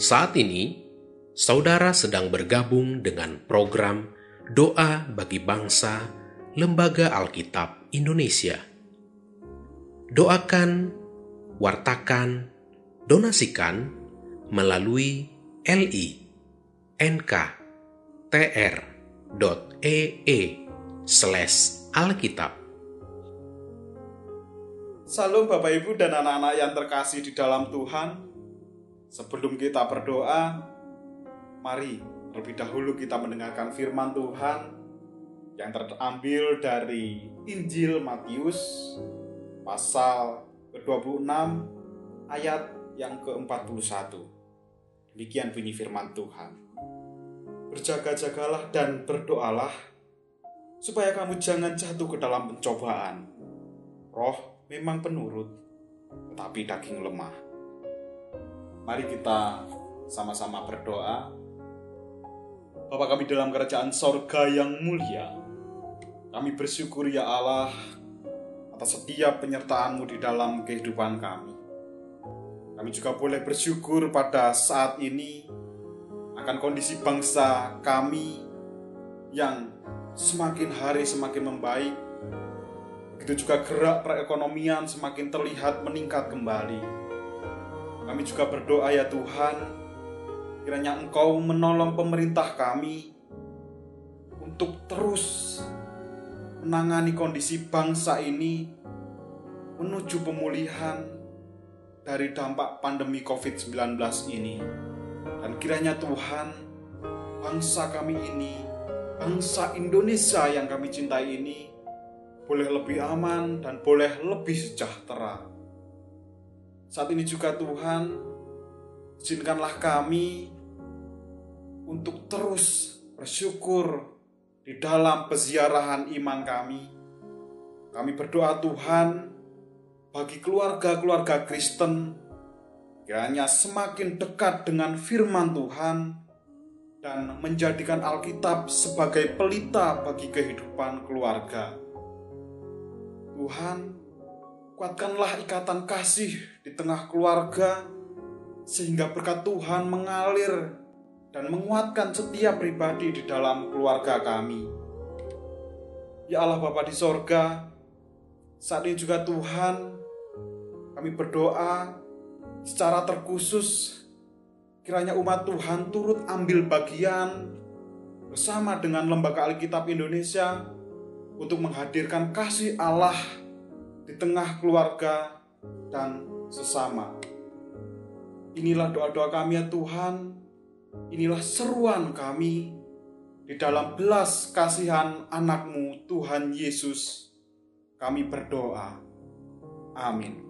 Saat ini, saudara sedang bergabung dengan program Doa bagi Bangsa Lembaga Alkitab Indonesia. Doakan, wartakan, donasikan melalui li nk.tr.ee slash alkitab. Salam Bapak Ibu dan anak-anak yang terkasih di dalam Tuhan. Sebelum kita berdoa, mari terlebih dahulu kita mendengarkan firman Tuhan yang terambil dari Injil Matius pasal ke-26 ayat yang ke-41. Demikian bunyi firman Tuhan. Berjaga-jagalah dan berdoalah supaya kamu jangan jatuh ke dalam pencobaan. Roh memang penurut, tetapi daging lemah. Mari kita sama-sama berdoa. Bapa kami dalam kerajaan sorga yang mulia, kami bersyukur ya Allah atas setiap penyertaan-Mu di dalam kehidupan kami. Kami juga boleh bersyukur pada saat ini akan kondisi bangsa kami yang semakin hari semakin membaik. Begitu juga gerak perekonomian semakin terlihat meningkat kembali. Kami juga berdoa ya Tuhan, kiranya Engkau menolong pemerintah kami untuk terus menangani kondisi bangsa ini menuju pemulihan dari dampak pandemi COVID-19 ini. Dan kiranya Tuhan, bangsa kami ini, bangsa Indonesia yang kami cintai ini, boleh lebih aman dan boleh lebih sejahtera. Saat ini juga Tuhan, izinkanlah kami untuk terus bersyukur di dalam peziarahan iman kami. Kami berdoa Tuhan, bagi keluarga-keluarga Kristen, kiranya semakin dekat dengan firman Tuhan dan menjadikan Alkitab sebagai pelita bagi kehidupan keluarga. Tuhan, kuatkanlah ikatan kasih di tengah keluarga, sehingga berkat Tuhan mengalir dan menguatkan setiap pribadi di dalam keluarga kami. Ya Allah Bapa di sorga, saat ini juga Tuhan kami berdoa secara terkhusus kiranya umat Tuhan turut ambil bagian bersama dengan Lembaga Alkitab Indonesia untuk menghadirkan kasih Allah di tengah keluarga dan sesama. Inilah doa-doa kami ya Tuhan, inilah seruan kami di dalam belas kasihan anakmu Tuhan Yesus. Kami berdoa. Amin.